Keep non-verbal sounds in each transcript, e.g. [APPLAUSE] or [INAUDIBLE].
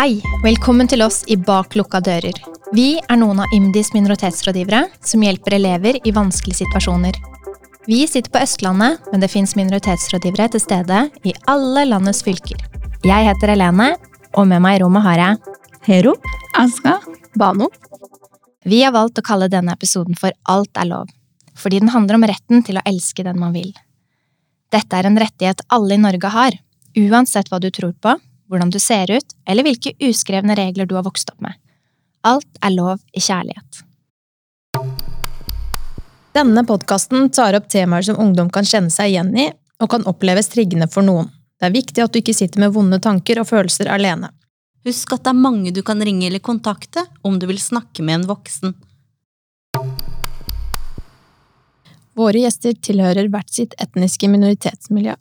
Hei, velkommen til oss i Bak lukka dører. Vi er noen av IMDis minoritetsrådgivere som hjelper elever i vanskelige situasjoner. Vi sitter på Østlandet, men det fins minoritetsrådgivere til stede i alle landets fylker. Jeg heter Helene, og med meg i rommet har jeg Hero. Aska. Bano. Vi har valgt å kalle denne episoden for Alt er lov, fordi den handler om retten til å elske den man vil. Dette er en rettighet alle i Norge har, uansett hva du tror på, hvordan du ser ut, eller hvilke uskrevne regler du har vokst opp med. Alt er lov i kjærlighet. Denne podkasten tar opp temaer som ungdom kan kjenne seg igjen i, og kan oppleves triggende for noen. Det er viktig at du ikke sitter med vonde tanker og følelser alene. Husk at det er mange du kan ringe eller kontakte om du vil snakke med en voksen. Våre gjester tilhører hvert sitt etniske minoritetsmiljø.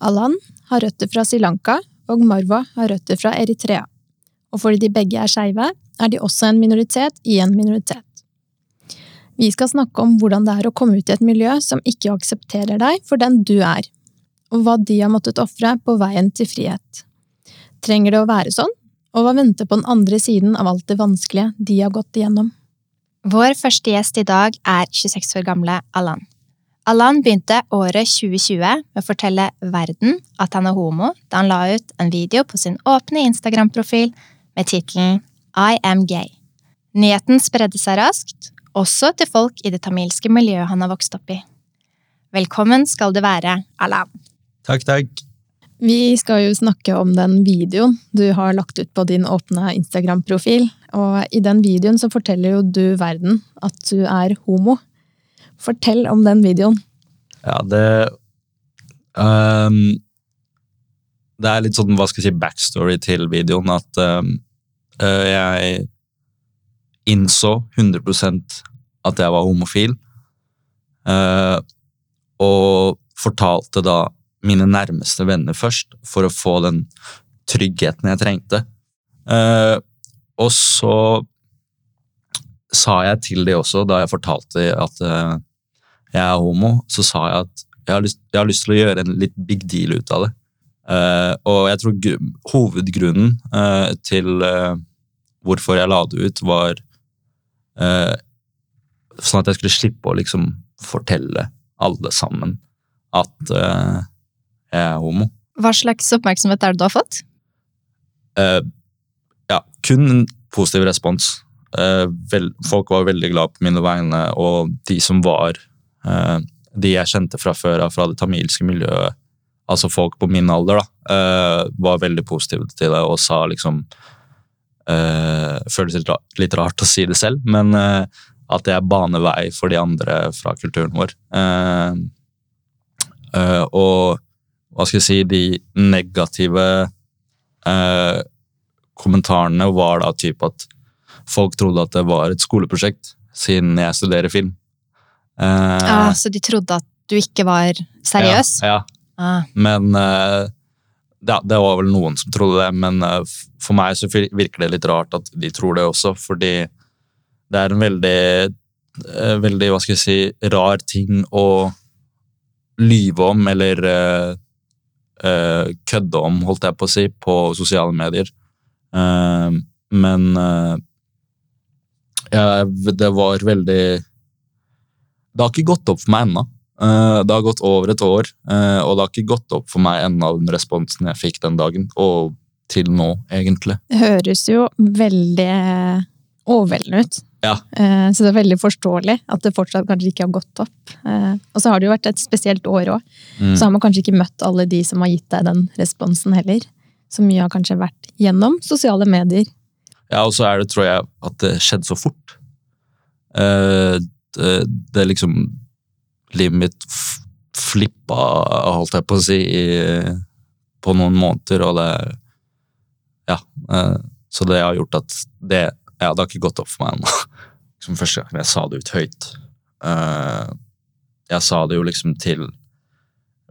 Alan har røtter fra Sri Lanka, og Marwa har røtter fra Eritrea. Og fordi de begge er skeive, er de også en minoritet i en minoritet. Vi skal snakke om hvordan det er å komme ut i et miljø som ikke aksepterer deg for den du er, og hva de har måttet ofre på veien til frihet. Trenger det å være sånn? Og hva venter på den andre siden av alt det vanskelige de har gått igjennom? Vår første gjest i dag er 26 år gamle Alan. Alan begynte året 2020 med å fortelle verden at han er homo da han la ut en video på sin åpne Instagram-profil med tittelen I am gay. Nyheten spredde seg raskt, også til folk i det tamilske miljøet han har vokst opp i. Velkommen skal du være, Alan. Takk, takk. Vi skal jo snakke om den videoen du har lagt ut på din åpne Instagram-profil. Og i den videoen så forteller jo du verden at du er homo. Fortell om den videoen. Ja, det um, Det er litt sånn, hva skal jeg si, backstory til videoen. At um, jeg innså 100% at jeg var homofil. Uh, og fortalte da mine nærmeste venner først, for å få den tryggheten jeg trengte. Uh, og så sa jeg til de også, da jeg fortalte at uh, jeg er homo, så sa jeg at jeg har, lyst, jeg har lyst til å gjøre en litt big deal ut av det. Uh, og jeg tror hovedgrunnen til hvorfor jeg la det ut, var sånn at jeg skulle slippe å liksom fortelle alle sammen at jeg er homo. Hva slags oppmerksomhet er det du har fått? Uh, ja, kun en positiv respons. Uh, vel, folk var veldig glad på mine vegne, og de som var uh, De jeg kjente fra før av, fra det tamilske miljøet, altså folk på min alder, da, var veldig positive til det og sa liksom Føles litt, rart å si det selv, men at jeg baner vei for de andre fra kulturen vår. og hva skal jeg si, de negative eh, kommentarene var da typ at folk trodde at det var et skoleprosjekt, siden jeg studerer film. Eh, ah, så de trodde at du ikke var seriøs? Ja. ja. Ah. Men uh, det, det var vel noen som trodde det, men uh, for meg så virker det litt rart at de tror det også, fordi det er en veldig, eh, veldig hva skal jeg si, rar ting å lyve om, eller eh, uh, kødde om, holdt jeg på å si, på sosiale medier. Uh, men uh, ja, det var veldig Det har ikke gått opp for meg ennå. det har gått over et år, og det har ikke gått opp for meg ennå den responsen jeg fikk den dagen. Og til nå, egentlig. Det høres jo veldig overveldende ut. Ja. Eh, så det er veldig forståelig at det fortsatt kanskje ikke har gått opp. Eh, og så har det jo vært et spesielt år òg. Mm. Så har man kanskje ikke møtt alle de som har gitt deg den responsen heller. Så mye har kanskje vært gjennom sosiale medier. Ja, og så er det, tror jeg, at det skjedde så fort. Eh, det, liksom Livet mitt flippa, holdt jeg på å si, på noen måneder, og det Ja. Så det har gjort at det ja, det har ikke gått opp for meg ennå. [LAUGHS] Liksom første gang jeg sa det ut høyt. Uh, jeg sa det jo liksom til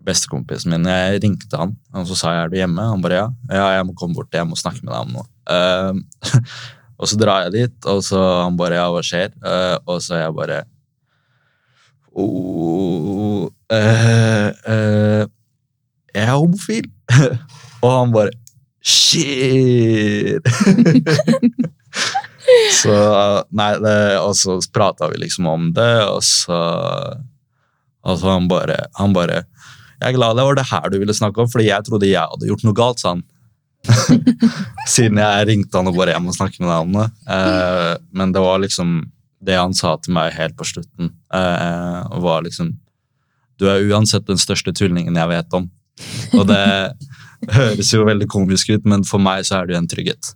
bestekompisen min. Jeg ringte han, og så sa jeg er du hjemme. Han bare ja. ja, jeg må komme bort, jeg må snakke med deg om noe. [LAUGHS] Uh, og så drar jeg dit, og så han bare ja, hva skjer? Uh, og så er jeg bare oh, Jeg er homofil. [LAUGHS] og han bare Shit! [LAUGHS] så Nei, det, og så prata vi liksom om det, og så Og så han bare, han bare Jeg er glad det var det her du ville snakke om, fordi jeg trodde jeg hadde gjort noe galt, sa han. [LAUGHS] Siden jeg ringte han og bare jeg må snakke med deg om det. Eh, men det var liksom det han sa til meg helt på slutten, eh, var liksom Du er uansett den største tullingen jeg vet om. Og det [LAUGHS] høres jo veldig komisk ut, men for meg så er det jo en trygghet.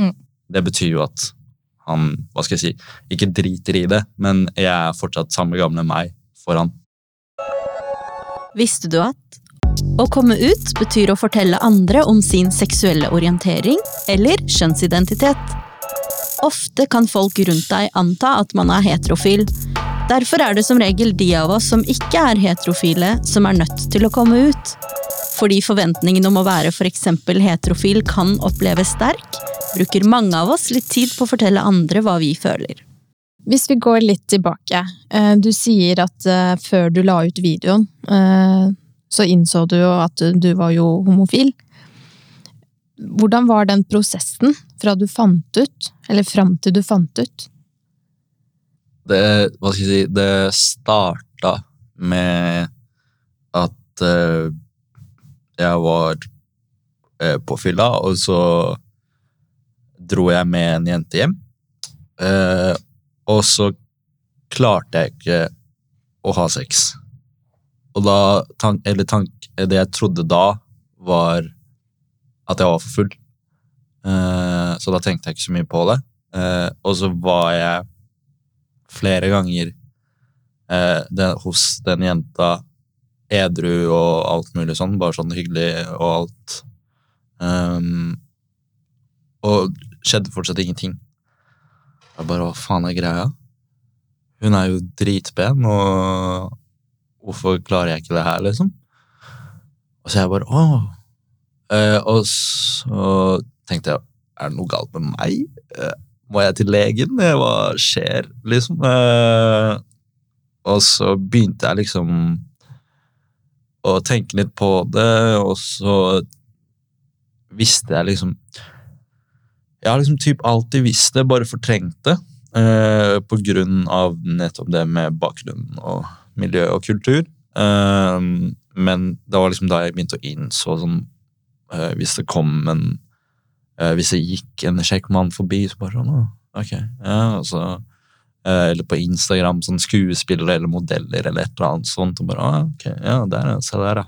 Mm. Det betyr jo at han hva skal jeg si, ikke driter i det, men jeg er fortsatt samme gamle meg for han. Visste du at å komme ut betyr å fortelle andre om sin seksuelle orientering eller kjønnsidentitet? Ofte kan folk rundt deg anta at man er heterofil. Derfor er det som regel de av oss som ikke er heterofile, som er nødt til å komme ut. Fordi forventningen om å være f.eks. heterofil kan oppleves sterk, bruker mange av oss litt tid på å fortelle andre hva vi føler. Hvis vi går litt tilbake. eh, Du sier at eh, før du la ut videoen, eh, så innså du jo at du var jo homofil. Hvordan var den prosessen fra du fant ut, eller fram til du fant ut? Det, hva skal jeg si, det starta med at uh, jeg var uh, på fylla, og så dro jeg med en jente hjem. Uh, og så klarte jeg ikke å ha sex. Og da tank, Eller tank, det jeg trodde da, var at jeg var for full. Uh, så da tenkte jeg ikke så mye på det. Uh, og så var jeg flere ganger uh, den, hos den jenta edru og alt mulig sånn, bare sånn hyggelig og alt. Um, og skjedde fortsatt ingenting. Jeg bare, hva faen er greia? Hun er jo dritpen, og hvorfor klarer jeg ikke det her, liksom? Og så jeg bare, åh. Eh, og så tenkte jeg, er det noe galt med meg? Eh, må jeg til legen? Eh, Hva skjer, liksom? Eh, og så begynte jeg liksom å tenke litt på det, og så visste jeg liksom Jeg har liksom typ alltid visst det, bare fortrengt det. Eh, på grunn av nettopp det med bakgrunnen og miljø og kultur. Eh, men det var liksom da jeg begynte å innså sånn eh, Hvis det kom en eh, Hvis det gikk en kjekk mann forbi, så bare sånn Ok, ja, altså Eller på Instagram, sånn skuespillere eller modeller eller et eller annet sånt. Og bare, «Å, ok, ja, der, se der, ja.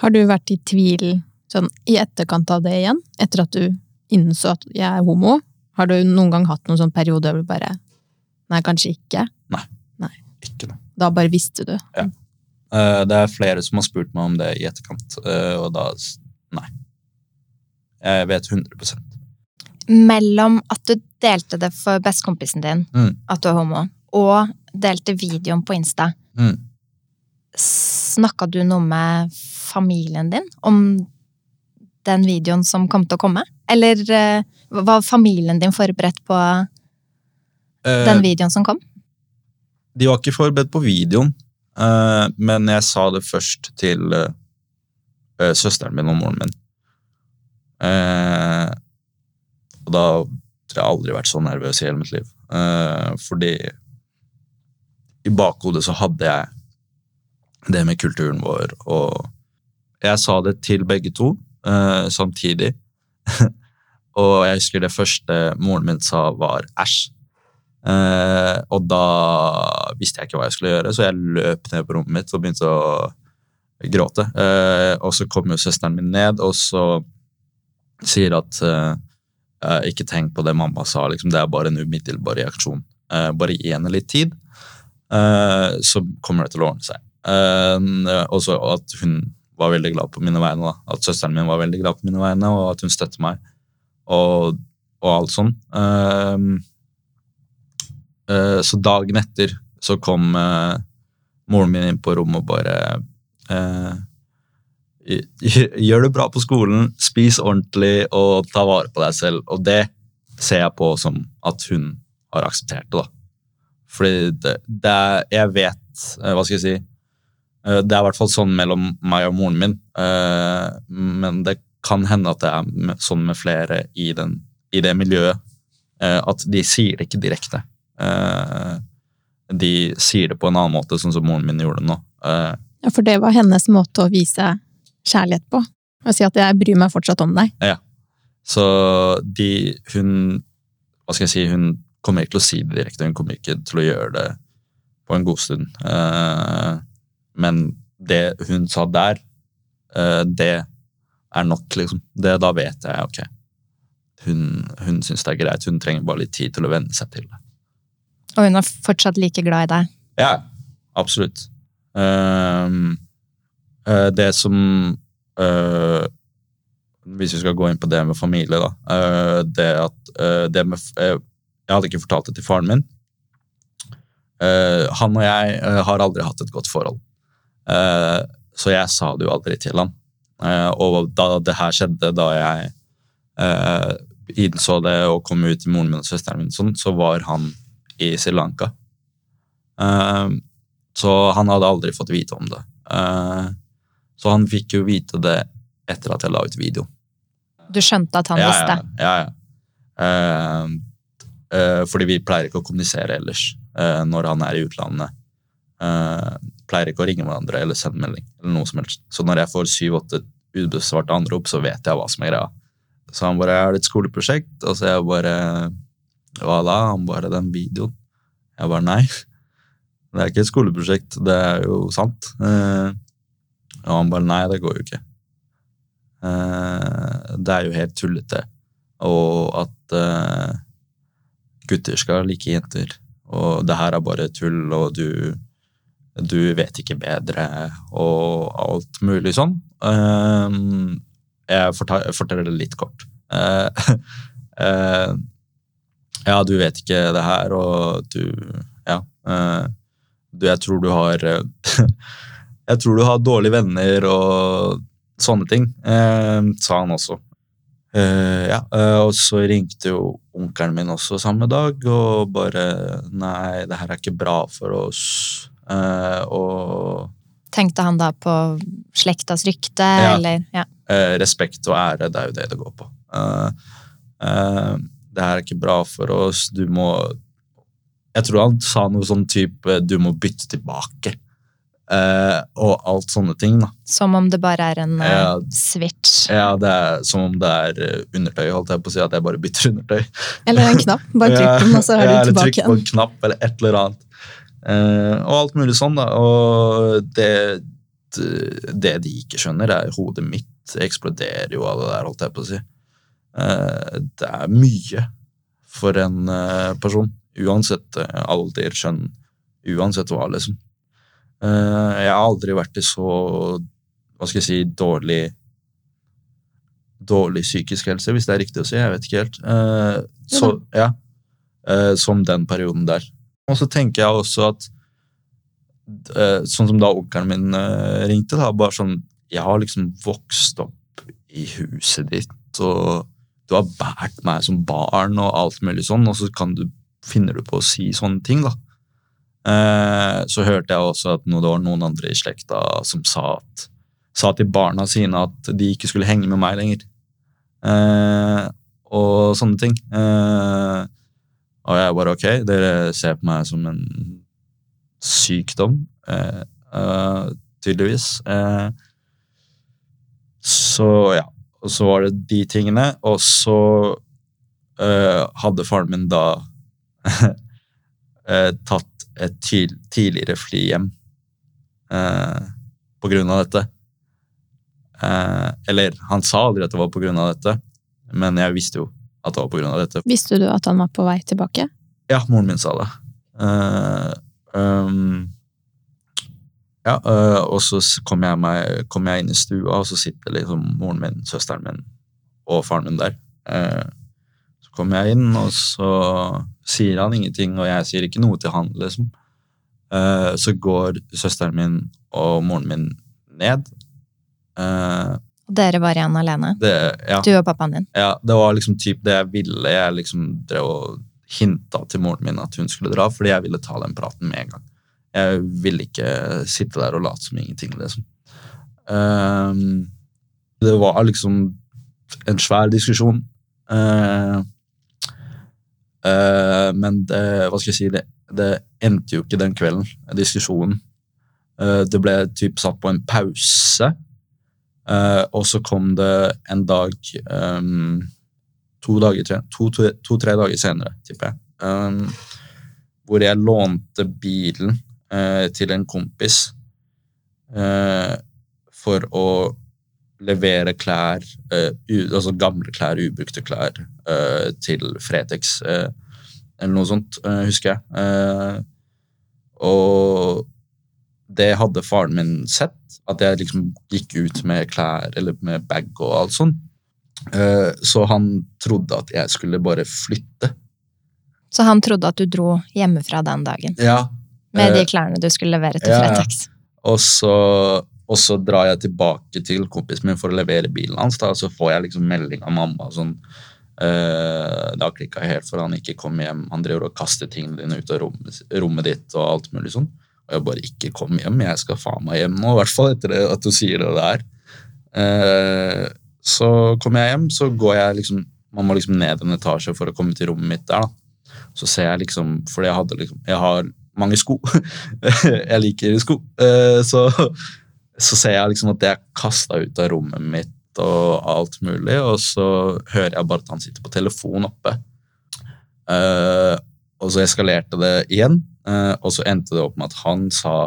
Har du vært i tvil sånn, i etterkant av det igjen? Etter at du innså at jeg er homo? Har du noen gang hatt noen sånn periode hvor du bare Nei, kanskje ikke. nei, Ikke noe. Da bare visste du. Ja. det er flere som har spurt meg om det i etterkant, eh, og da Nei. Jeg vet 100% mellom at du delte det for bestekompisen din, Mm. at du er homo, og delte videoen på Insta, Mm. snakka du noe med familien din om den videoen som kom til å komme? Eller eh, var familien din forberedt på Eh, den videoen som kom? De var ikke forberedt på videoen, uh, men jeg sa det først til eh, søsteren min og moren min. Uh, og da tror jeg aldri vært så nervøs i hele mitt liv. Fordi i bakhodet så hadde jeg det med kulturen vår, og jeg sa det til begge to samtidig. [LAUGHS] og jeg husker det første moren min sa, var æsj. Eh, og da visste jeg ikke hva jeg skulle gjøre, så jeg løp ned på rommet mitt og begynte å gråte. Eh, og så kom jo søsteren min ned, og så sier at eh, ikke tenk på det mamma sa, liksom, det er bare en umiddelbar reaksjon. Bare gi henne litt tid, så kommer det til å ordne seg. Og så at hun var veldig glad på mine vegne, da. at søsteren min var veldig glad på mine vegne, og at hun støtter meg, og, og alt sånn. Eh, Så dagen etter så kom eh, moren min inn på rommet og bare eh, Gjør det bra på skolen, spis ordentlig og ta vare på deg selv. Og det ser jeg på som at hun har akseptert det, da. Fordi det, det er Jeg vet eh, Hva skal jeg si? Eh, Det er i hvert fall sånn mellom meg og moren min, eh, men det kan hende at det er sånn med flere i, den, i det miljøet. eh, at de sier det ikke direkte. Eh, de sier det på en annen måte, sånn som moren min gjorde nå. Eh, Ja, for det var hennes måte å vise kjærlighet på. Å si at jeg bryr meg fortsatt om deg. Ja. så de Hun Hva skal jeg si? Hun kommer ikke til å si det direkte, hun kommer ikke til å gjøre det på en god stund. Eh, men det hun sa der, eh, det er nok, liksom. Det, da vet jeg, ok. Hun, hun syns det er greit. Hun trenger bare litt tid til å venne seg til det. Og hun er fortsatt like glad i deg. Ja, absolutt. Eh, det som uh, Hvis vi skal gå inn på det med familie, da. Uh, det at uh, det med, Jeg hadde ikke fortalt det til faren min. Han og jeg har aldri hatt et godt forhold. Så jeg sa det jo aldri til han. Og da det her skjedde, da jeg innså det og kom ut til moren min og søsteren min, sånn, så var han i Sri Lanka. Eh, så han hadde aldri fått vite om det. Eh, så han fikk jo vite det etter at jeg la ut video. Du skjønte at han ja, visste. Ja, ja, ja. Eh, eh, fordi vi pleier ikke å kommunisere ellers eh, når han er i utlandet. Pleier ikke å ringe hverandre eller sende melding. eller noe som helst. Så når jeg får syv-åtte ubesvarte anrop, så vet jeg hva som er greia. Så han bare 'Er det et skoleprosjekt?' Og så jeg bare 'Hva da?' Han bare 'Den videoen'. Jeg bare 'Nei'. Det er ikke et skoleprosjekt, det er jo sant. Eh, og han bare 'Nei, det går jo ikke'. Eh, det er jo helt tullete. Og at eh, gutter skal like jenter. Og det her er bare tull, og du, du vet ikke bedre, og alt mulig sånn. Eh, jeg forteller det litt kort. [LAUGHS] Ja, du vet ikke det her, og du Ja. eh, du, jeg tror du har eh, [LAUGHS] Jeg tror du har dårlige venner og sånne ting, eh, sa han også. Ja, og så ringte jo onkelen min også samme dag og bare Nei, det her er ikke bra for oss. Og Tenkte han da på slektas rykte, Ja. eller ja. respekt og ære, det er jo det det går på. Uh, det her er ikke bra for oss, du må Jeg tror han sa noe sånn type du må bytte tilbake. Eh, og alt sånne ting, da. Som om det bare er en eh, Ja. switch. Ja, det er som om det er eh, undertøy, holdt jeg på å si, at jeg bare bytter [LAUGHS] undertøy. Eller en knapp. Bare trykk på den, og så er Ja, du eller tilbake trykk på en knapp eller et eller annet. Eh, og alt mulig sånn, da. Og det, det de ikke skjønner, er hodet mitt eksploderer jo av det der, holdt jeg på å si. Eh, det er mye for en eh, person. Uansett eh, alder, skjønn, uansett hva, liksom. Jeg har aldri vært i så hva skal jeg si, dårlig dårlig psykisk helse, hvis det er riktig å si. Jeg vet ikke helt. Så, ja. Som den perioden der. Og så tenker jeg også at Sånn som da onkelen min ringte, da, bare sånn Jeg har liksom vokst opp i huset ditt, og du har båret meg som barn og alt mulig sånn, og så du, finner du på å si sånne ting, da. Eh, så hørte jeg også at det var noen andre i slekta som sa, at, sa til barna sine at de ikke skulle henge med meg lenger. Eh, og sånne ting. Eh, og jeg bare ok, dere ser på meg som en sykdom, eh, eh, tydeligvis. Så ja, og så var det de tingene, og så uh, hadde faren min da uh, [LAUGHS] tatt et tidligere fly hjem uh, på grunn av dette. Eller, han sa aldri at det var på grunn av dette, men jeg visste jo at det var på grunn av dette. Visste du at han var på vei tilbake? Ja, moren min sa det. Uh, um, ja, eh, og så kom jeg, meg, kom jeg inn i stua, og så sitter liksom moren min, søsteren min og faren min der. Eh, så kommer jeg inn, og så sier han ingenting, og jeg sier ikke noe til han, liksom. Eh, så går søsteren min og moren min ned. Eh, Og dere var igjen alene. det, ja. Du og pappaen din. Ja, det var liksom typ det jeg ville. Jeg liksom drev og hinta til moren min at hun skulle dra, fordi jeg ville ta den praten med en gang. Jeg ville ikke sitte der og late som ingenting, liksom. Ehm, det var liksom en svær diskusjon. Uh, uh, men det, hva skal jeg si, det, det endte jo ikke den kvelden, diskusjonen. Uh, det ble typ satt på en pause, eh, og så kom det en dag um, to, dager, to-tre to, to, dager senere, tipper jeg, um, hvor jeg lånte bilen eh, til en kompis eh, for å levere klær, uh, altså gamle klær, ubrukte klær, uh, til Fretex uh, eller noe sånt, husker jeg. og det hadde faren min sett, at jeg liksom gikk ut med klær eller med bag og alt sånt. så han trodde at jeg skulle bare flytte. Så han trodde at du dro hjemmefra den dagen? Ja. Med de klærne du skulle levere til Fretex? Og så og så drar jeg tilbake til kompisen min for å levere bilen hans. Da, og så får jeg liksom melding av mamma. sånn, uh, Da klikka helt for han ikke kom hjem. Han driver og kaster tingene dine ut av rommet, rommet, ditt. Og alt mulig sånn. Og jeg bare ikke kom hjem. Jeg skal faen meg hjem nå, i hvert fall etter det, at du sier det der. Uh, så kommer jeg hjem, så går jeg liksom Man må liksom ned en etasje for å komme til rommet mitt der. da. Så ser jeg liksom Fordi jeg hadde liksom Jeg har mange sko. [LAUGHS] jeg liker sko. Uh, så så ser jeg liksom at det er kasta ut av rommet mitt og alt mulig, og så hører jeg bare at han sitter på telefon oppe. Uh, og så eskalerte det igjen, uh, og så endte det opp med at han sa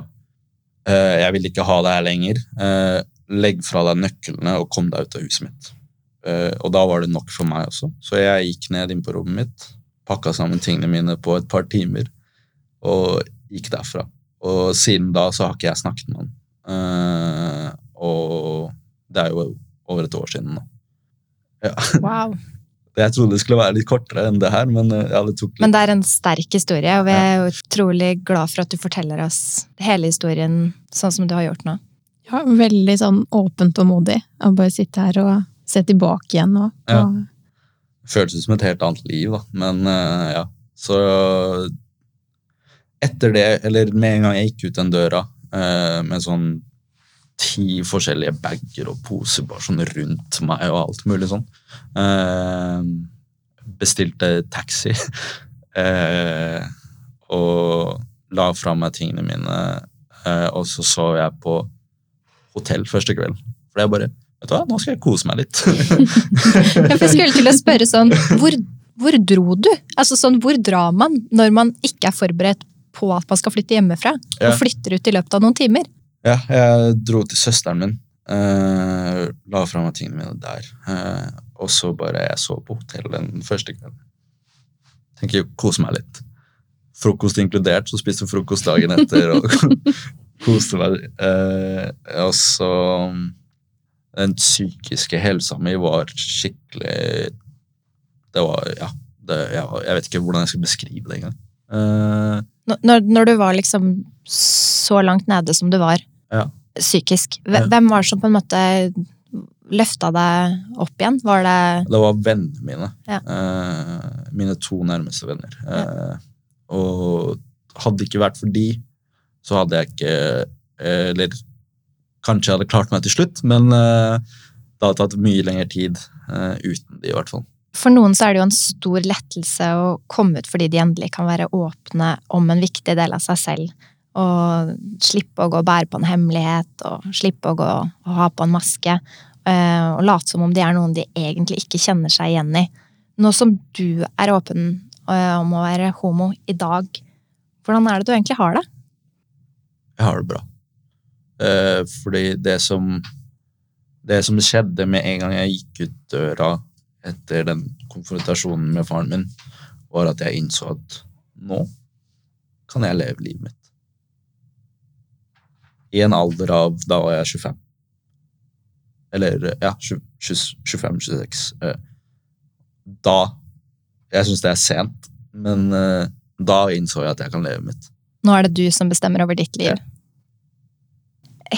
jeg vil ikke ha det her lenger. legg fra deg nøklene og kom deg ut av huset mitt. og da var det nok for meg også, så jeg gikk ned inn på rommet mitt, pakka sammen tingene mine på et par timer og gikk derfra. Og siden da så har ikke jeg snakket med han. Uh, og det er jo over et år siden nå. Ja. Wow. [LAUGHS] Jeg trodde det skulle være litt kortere enn det her, men eh, ja, det tok litt. Men det er en sterk historie, og vi er utrolig glad for at du forteller oss hele historien sånn som du har gjort nå. Ja, veldig sånn åpent og modig å bare sitte her og se tilbake igjen og, ja. Føles som et helt annet liv, da. Men uh, ja. Så etter det, eller med en gang jeg gikk ut den døra, eh, med sånn ti forskjellige bager og poser bare sånn rundt meg og alt mulig sånn. Eh, bestilte taxi [LAUGHS] eh, og la fra meg tingene mine, og så så jeg på hotell første kvelden. For jeg bare Vet du hva, nå skal jeg kose meg litt. [LAUGHS] jeg skulle til å spørre sånn [LAUGHS] hvor, hvor dro du? Altså sånn, Hvor drar man når man ikke er forberedt på at man skal flytte hjemmefra, ja. og flytter ut i løpet av noen timer. Ja, jeg dro til søsteren min. Uh, la fra meg tingene mine der. Uh, og så bare jeg så på hotell den første kvelden. Tenker jeg koser meg litt. Frokost inkludert, så spiste frokost dagen etter og [LAUGHS] koste meg. Uh, og så Den psykiske helsa mi var skikkelig Det var Ja. Det, jeg, jeg, vet ikke hvordan jeg skal beskrive det engang. Uh, når, når, du var liksom så langt nede som du var ja. psykisk, hvem var det som på en måte løfta deg opp igjen? Var det Det var vennene mine. Ja. Uh, mine to nærmeste venner. Ja. og hadde det ikke vært for de, så hadde jeg ikke Eller kanskje jeg hadde klart meg til slutt, men det hadde tatt mye lengre tid uten de, i hvert fall. For noen så er det jo en stor lettelse å komme ut fordi de endelig kan være åpne om en viktig del av seg selv. Og slippe å gå og bære på en hemmelighet, og slippe å gå og ha på en maske. Eh, og late som om de er noen de egentlig ikke kjenner seg igjen i. Nå som du er åpen eh, om å være homo i dag, hvordan er det du egentlig har det? Jeg har det bra. Eh, fordi det som Det som skjedde med en gang jeg gikk ut døra etter den konfrontasjonen med faren min, var at jeg innså at nå kan jeg leve livet mitt. I en alder av Da var jeg 25. Eller ja, 25-26. Eh, da Jeg syns det er sent, men eh, da innså jeg at jeg kan leve mitt. Nå er det du som bestemmer over ditt liv. Ja.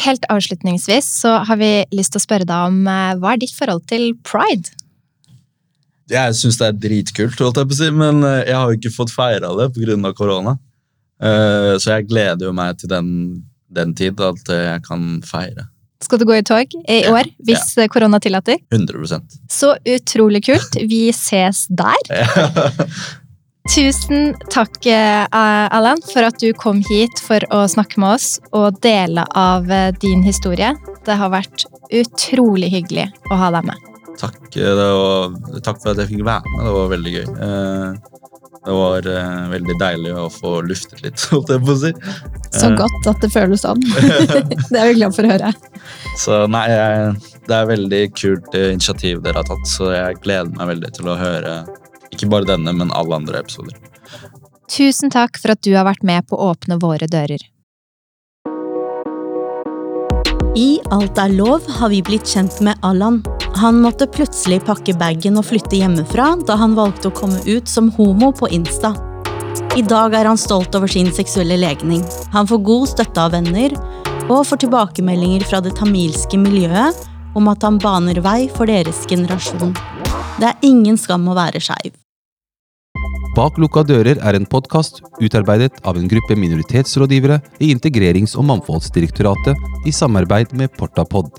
Helt avslutningsvis så har vi lyst til å spørre deg om eh, hva er ditt forhold til pride? Jeg syns det er dritkult, holdt jeg på å si, men eh, jeg har jo ikke fått feira det pga. korona. Eh, så jeg gleder jo meg til den, den tid, at jeg kan feire. skal du gå i tog i Ja, år, hvis korona tillater. 100% Så utrolig kult. Vi ses der. [LAUGHS] Tusen takk, eh, Allan, for at du kom hit for å snakke med oss og dele av eh, din historie. Det har vært utrolig hyggelig å ha deg med. Takk, det var, takk for at jeg fikk være med. Det var veldig gøy. Eh, Det var eh, veldig deilig å få luftet litt, [LAUGHS] holdt jeg på å si. Så Eh, godt at det føles sånn. [LAUGHS] det er vi glad for å høre. Så nei, det er veldig kult eh, initiativ dere har tatt, så jeg gleder meg veldig til å høre ikke bare denne, men alle andre episoder. Tusen takk for at du har vært med på å åpne våre dører. I Alt er lov har vi blitt kjent med Allan. Han måtte plutselig pakke bagen og flytte hjemmefra da han valgte å komme ut som homo på Insta. I dag er han stolt over sin seksuelle legning. Han får god støtte av venner, og får tilbakemeldinger fra det tamilske miljøet om at han baner vei for deres generasjon. Det er ingen skam å være skeiv. Bak lukka dører er en podkast utarbeidet av en gruppe minoritetsrådgivere i Integrerings- og mangfoldsdirektoratet i samarbeid med Portapod.